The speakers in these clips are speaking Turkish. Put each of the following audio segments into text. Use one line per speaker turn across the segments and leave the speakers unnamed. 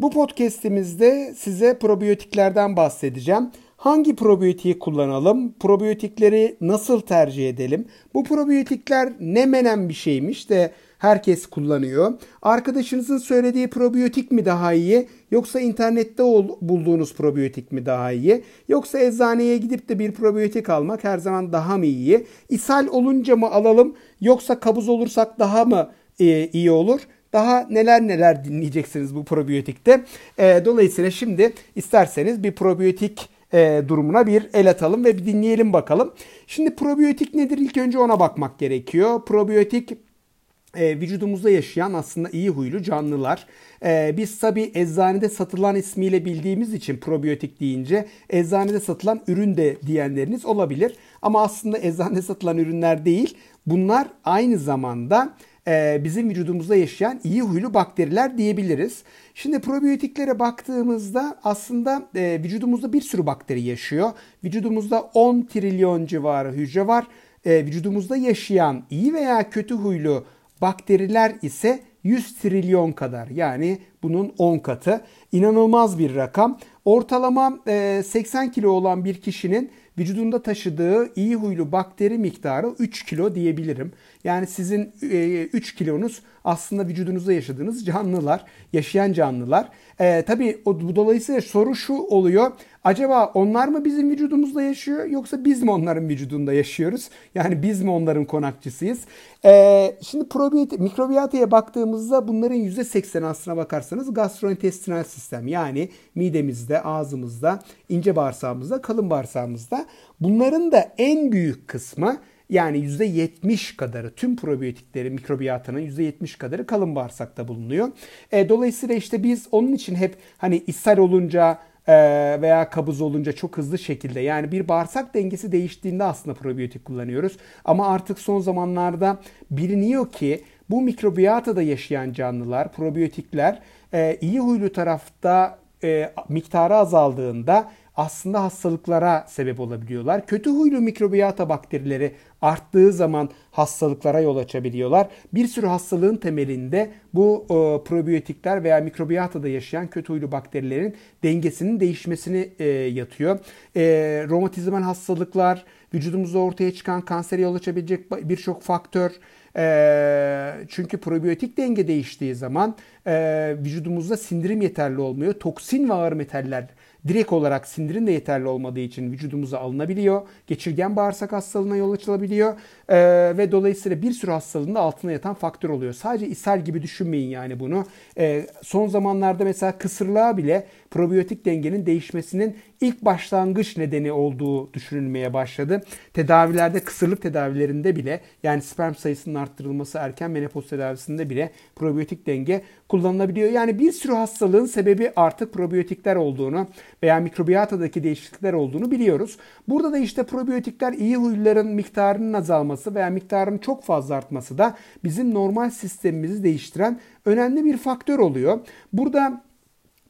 Bu podcast'imizde size probiyotiklerden bahsedeceğim. Hangi probiyotiği kullanalım? Probiyotikleri nasıl tercih edelim? Bu probiyotikler ne menen bir şeymiş de herkes kullanıyor. Arkadaşınızın söylediği probiyotik mi daha iyi yoksa internette bulduğunuz probiyotik mi daha iyi yoksa eczaneye gidip de bir probiyotik almak her zaman daha mı iyi? İshal olunca mı alalım yoksa kabuz olursak daha mı e, iyi olur? Daha neler neler dinleyeceksiniz bu probiyotikte. E, dolayısıyla şimdi isterseniz bir probiyotik e, durumuna bir el atalım ve bir dinleyelim bakalım. Şimdi probiyotik nedir? İlk önce ona bakmak gerekiyor. Probiyotik e, vücudumuzda yaşayan aslında iyi huylu canlılar. E, biz tabi eczanede satılan ismiyle bildiğimiz için probiyotik deyince eczanede satılan ürün de diyenleriniz olabilir. Ama aslında eczanede satılan ürünler değil. Bunlar aynı zamanda e, bizim vücudumuzda yaşayan iyi huylu bakteriler diyebiliriz. Şimdi probiyotiklere baktığımızda aslında e, vücudumuzda bir sürü bakteri yaşıyor. Vücudumuzda 10 trilyon civarı hücre var. E, vücudumuzda yaşayan iyi veya kötü huylu bakteriler ise 100 trilyon kadar yani bunun 10 katı. İnanılmaz bir rakam. Ortalama 80 kilo olan bir kişinin vücudunda taşıdığı iyi huylu bakteri miktarı 3 kilo diyebilirim. Yani sizin 3 kilonuz aslında vücudunuzda yaşadığınız canlılar, yaşayan canlılar. Ee, tabii o, dolayısıyla soru şu oluyor. Acaba onlar mı bizim vücudumuzda yaşıyor yoksa biz mi onların vücudunda yaşıyoruz? Yani biz mi onların konakçısıyız? Ee, şimdi probiyat, mikrobiyataya baktığımızda bunların %80 aslına bakarsanız gastrointestinal sistem yani midemizde, ağzımızda, ince bağırsağımızda, kalın bağırsağımızda. Bunların da en büyük kısmı yani %70 kadarı tüm probiyotikleri mikrobiyatının %70 kadarı kalın bağırsakta bulunuyor. E, dolayısıyla işte biz onun için hep hani ishal olunca e, veya kabız olunca çok hızlı şekilde yani bir bağırsak dengesi değiştiğinde aslında probiyotik kullanıyoruz. Ama artık son zamanlarda biliniyor ki bu mikrobiyatada yaşayan canlılar, probiyotikler e, iyi huylu tarafta e, miktarı azaldığında aslında hastalıklara sebep olabiliyorlar. Kötü huylu mikrobiyata bakterileri arttığı zaman hastalıklara yol açabiliyorlar. Bir sürü hastalığın temelinde bu e, probiyotikler veya mikrobiyatada yaşayan kötü huylu bakterilerin dengesinin değişmesini e, yatıyor. E, romatizmal hastalıklar, vücudumuzda ortaya çıkan kansere yol açabilecek birçok faktör, e, çünkü probiyotik denge değiştiği zaman e, vücudumuzda sindirim yeterli olmuyor. Toksin ve ağır metaller direkt olarak sindirim de yeterli olmadığı için vücudumuza alınabiliyor. Geçirgen bağırsak hastalığına yol açılabiliyor. Ee, ve dolayısıyla bir sürü hastalığın da altına yatan faktör oluyor. Sadece ishal gibi düşünmeyin yani bunu. Ee, son zamanlarda mesela kısırlığa bile probiyotik dengenin değişmesinin ilk başlangıç nedeni olduğu düşünülmeye başladı. Tedavilerde kısırlık tedavilerinde bile yani sperm sayısının arttırılması erken menopoz tedavisinde bile probiyotik denge kullanılabiliyor. Yani bir sürü hastalığın sebebi artık probiyotikler olduğunu veya mikrobiyatadaki değişiklikler olduğunu biliyoruz. Burada da işte probiyotikler iyi huyların miktarının azalması veya miktarının çok fazla artması da bizim normal sistemimizi değiştiren önemli bir faktör oluyor. Burada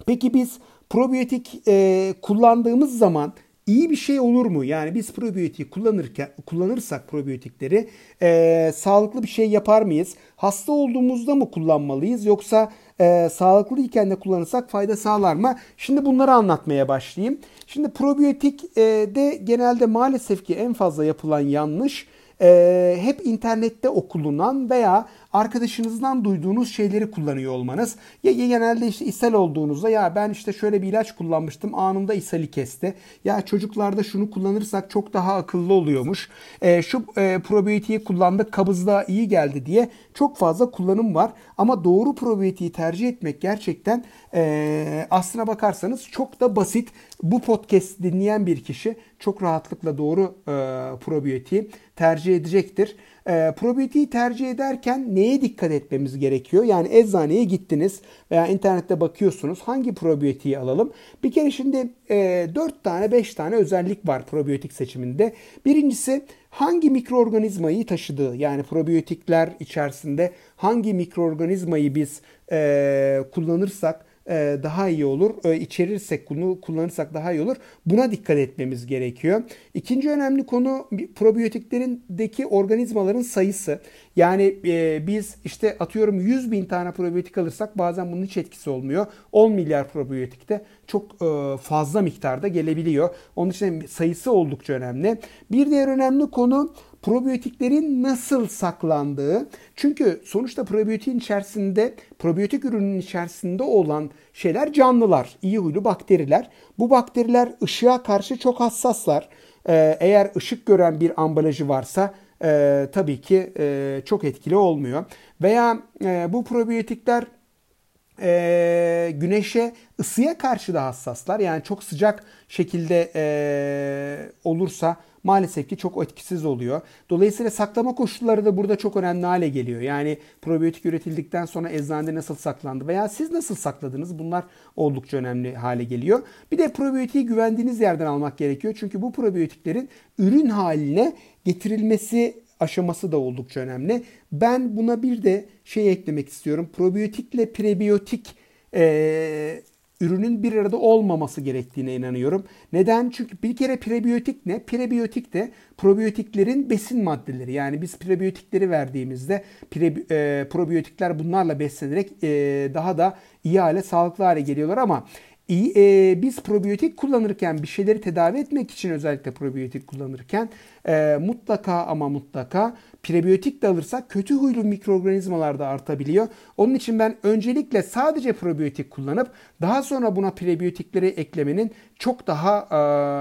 peki biz probiyotik e, kullandığımız zaman iyi bir şey olur mu? Yani biz probiyotik kullanırken kullanırsak probiyotikleri e, sağlıklı bir şey yapar mıyız? Hasta olduğumuzda mı kullanmalıyız yoksa e, sağlıklı iken de kullanırsak fayda sağlar mı? Şimdi bunları anlatmaya başlayayım. Şimdi probiyotik e, de genelde maalesef ki en fazla yapılan yanlış e, hep internette okulunan veya arkadaşınızdan duyduğunuz şeyleri kullanıyor olmanız. Ya genelde işte ishal olduğunuzda ya ben işte şöyle bir ilaç kullanmıştım anında ishali kesti. Ya çocuklarda şunu kullanırsak çok daha akıllı oluyormuş. E, şu e, probiyotiği kullandık kabızlığa iyi geldi diye çok fazla kullanım var. Ama doğru probiyotiği tercih etmek gerçekten e, aslına bakarsanız çok da basit. Bu podcast dinleyen bir kişi çok rahatlıkla doğru e, probiyotiği tercih edecektir. E, probiyotiği tercih ederken neye dikkat etmemiz gerekiyor? Yani eczaneye gittiniz veya internette bakıyorsunuz hangi probiyotiği alalım? Bir kere şimdi e, 4 tane 5 tane özellik var probiyotik seçiminde. Birincisi hangi mikroorganizmayı taşıdığı yani probiyotikler içerisinde hangi mikroorganizmayı biz e, kullanırsak e, daha iyi olur. E, içerirsek bunu kullanırsak daha iyi olur. Buna dikkat etmemiz gerekiyor. İkinci önemli konu probiyotiklerindeki organizmaların sayısı. Yani e, biz işte atıyorum 100 bin tane probiyotik alırsak bazen bunun hiç etkisi olmuyor. 10 milyar probiyotikte çok fazla miktarda gelebiliyor. Onun için sayısı oldukça önemli. Bir diğer önemli konu probiyotiklerin nasıl saklandığı. Çünkü sonuçta probiyotiğin içerisinde, probiyotik ürünün içerisinde olan şeyler canlılar, iyi huylu bakteriler. Bu bakteriler ışığa karşı çok hassaslar. Ee, eğer ışık gören bir ambalajı varsa e, tabii ki e, çok etkili olmuyor. Veya e, bu probiyotikler e, güneşe, ısıya karşı da hassaslar. Yani çok sıcak şekilde e, olursa maalesef ki çok etkisiz oluyor. Dolayısıyla saklama koşulları da burada çok önemli hale geliyor. Yani probiyotik üretildikten sonra eczanede nasıl saklandı veya siz nasıl sakladınız bunlar oldukça önemli hale geliyor. Bir de probiyotiği güvendiğiniz yerden almak gerekiyor. Çünkü bu probiyotiklerin ürün haline getirilmesi aşaması da oldukça önemli. Ben buna bir de şey eklemek istiyorum. Probiyotikle prebiyotik e, ürünün bir arada olmaması gerektiğine inanıyorum. Neden? Çünkü bir kere prebiyotik ne? Prebiyotik de probiyotiklerin besin maddeleri. Yani biz prebiyotikleri verdiğimizde pre, e, probiyotikler bunlarla beslenerek e, daha da iyi hale, sağlıklı hale geliyorlar ama iyi, e, biz probiyotik kullanırken bir şeyleri tedavi etmek için özellikle probiyotik kullanırken e, mutlaka ama mutlaka prebiyotik de alırsak kötü huylu mikroorganizmalar da artabiliyor. Onun için ben öncelikle sadece probiyotik kullanıp daha sonra buna prebiyotikleri eklemenin çok daha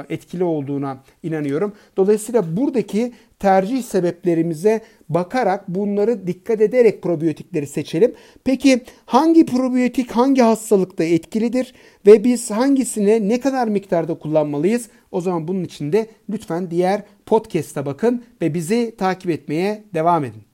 e, etkili olduğuna inanıyorum. Dolayısıyla buradaki tercih sebeplerimize bakarak bunları dikkat ederek probiyotikleri seçelim. Peki hangi probiyotik hangi hastalıkta etkilidir biz hangisini ne kadar miktarda kullanmalıyız? O zaman bunun için de lütfen diğer podcast'a bakın ve bizi takip etmeye devam edin.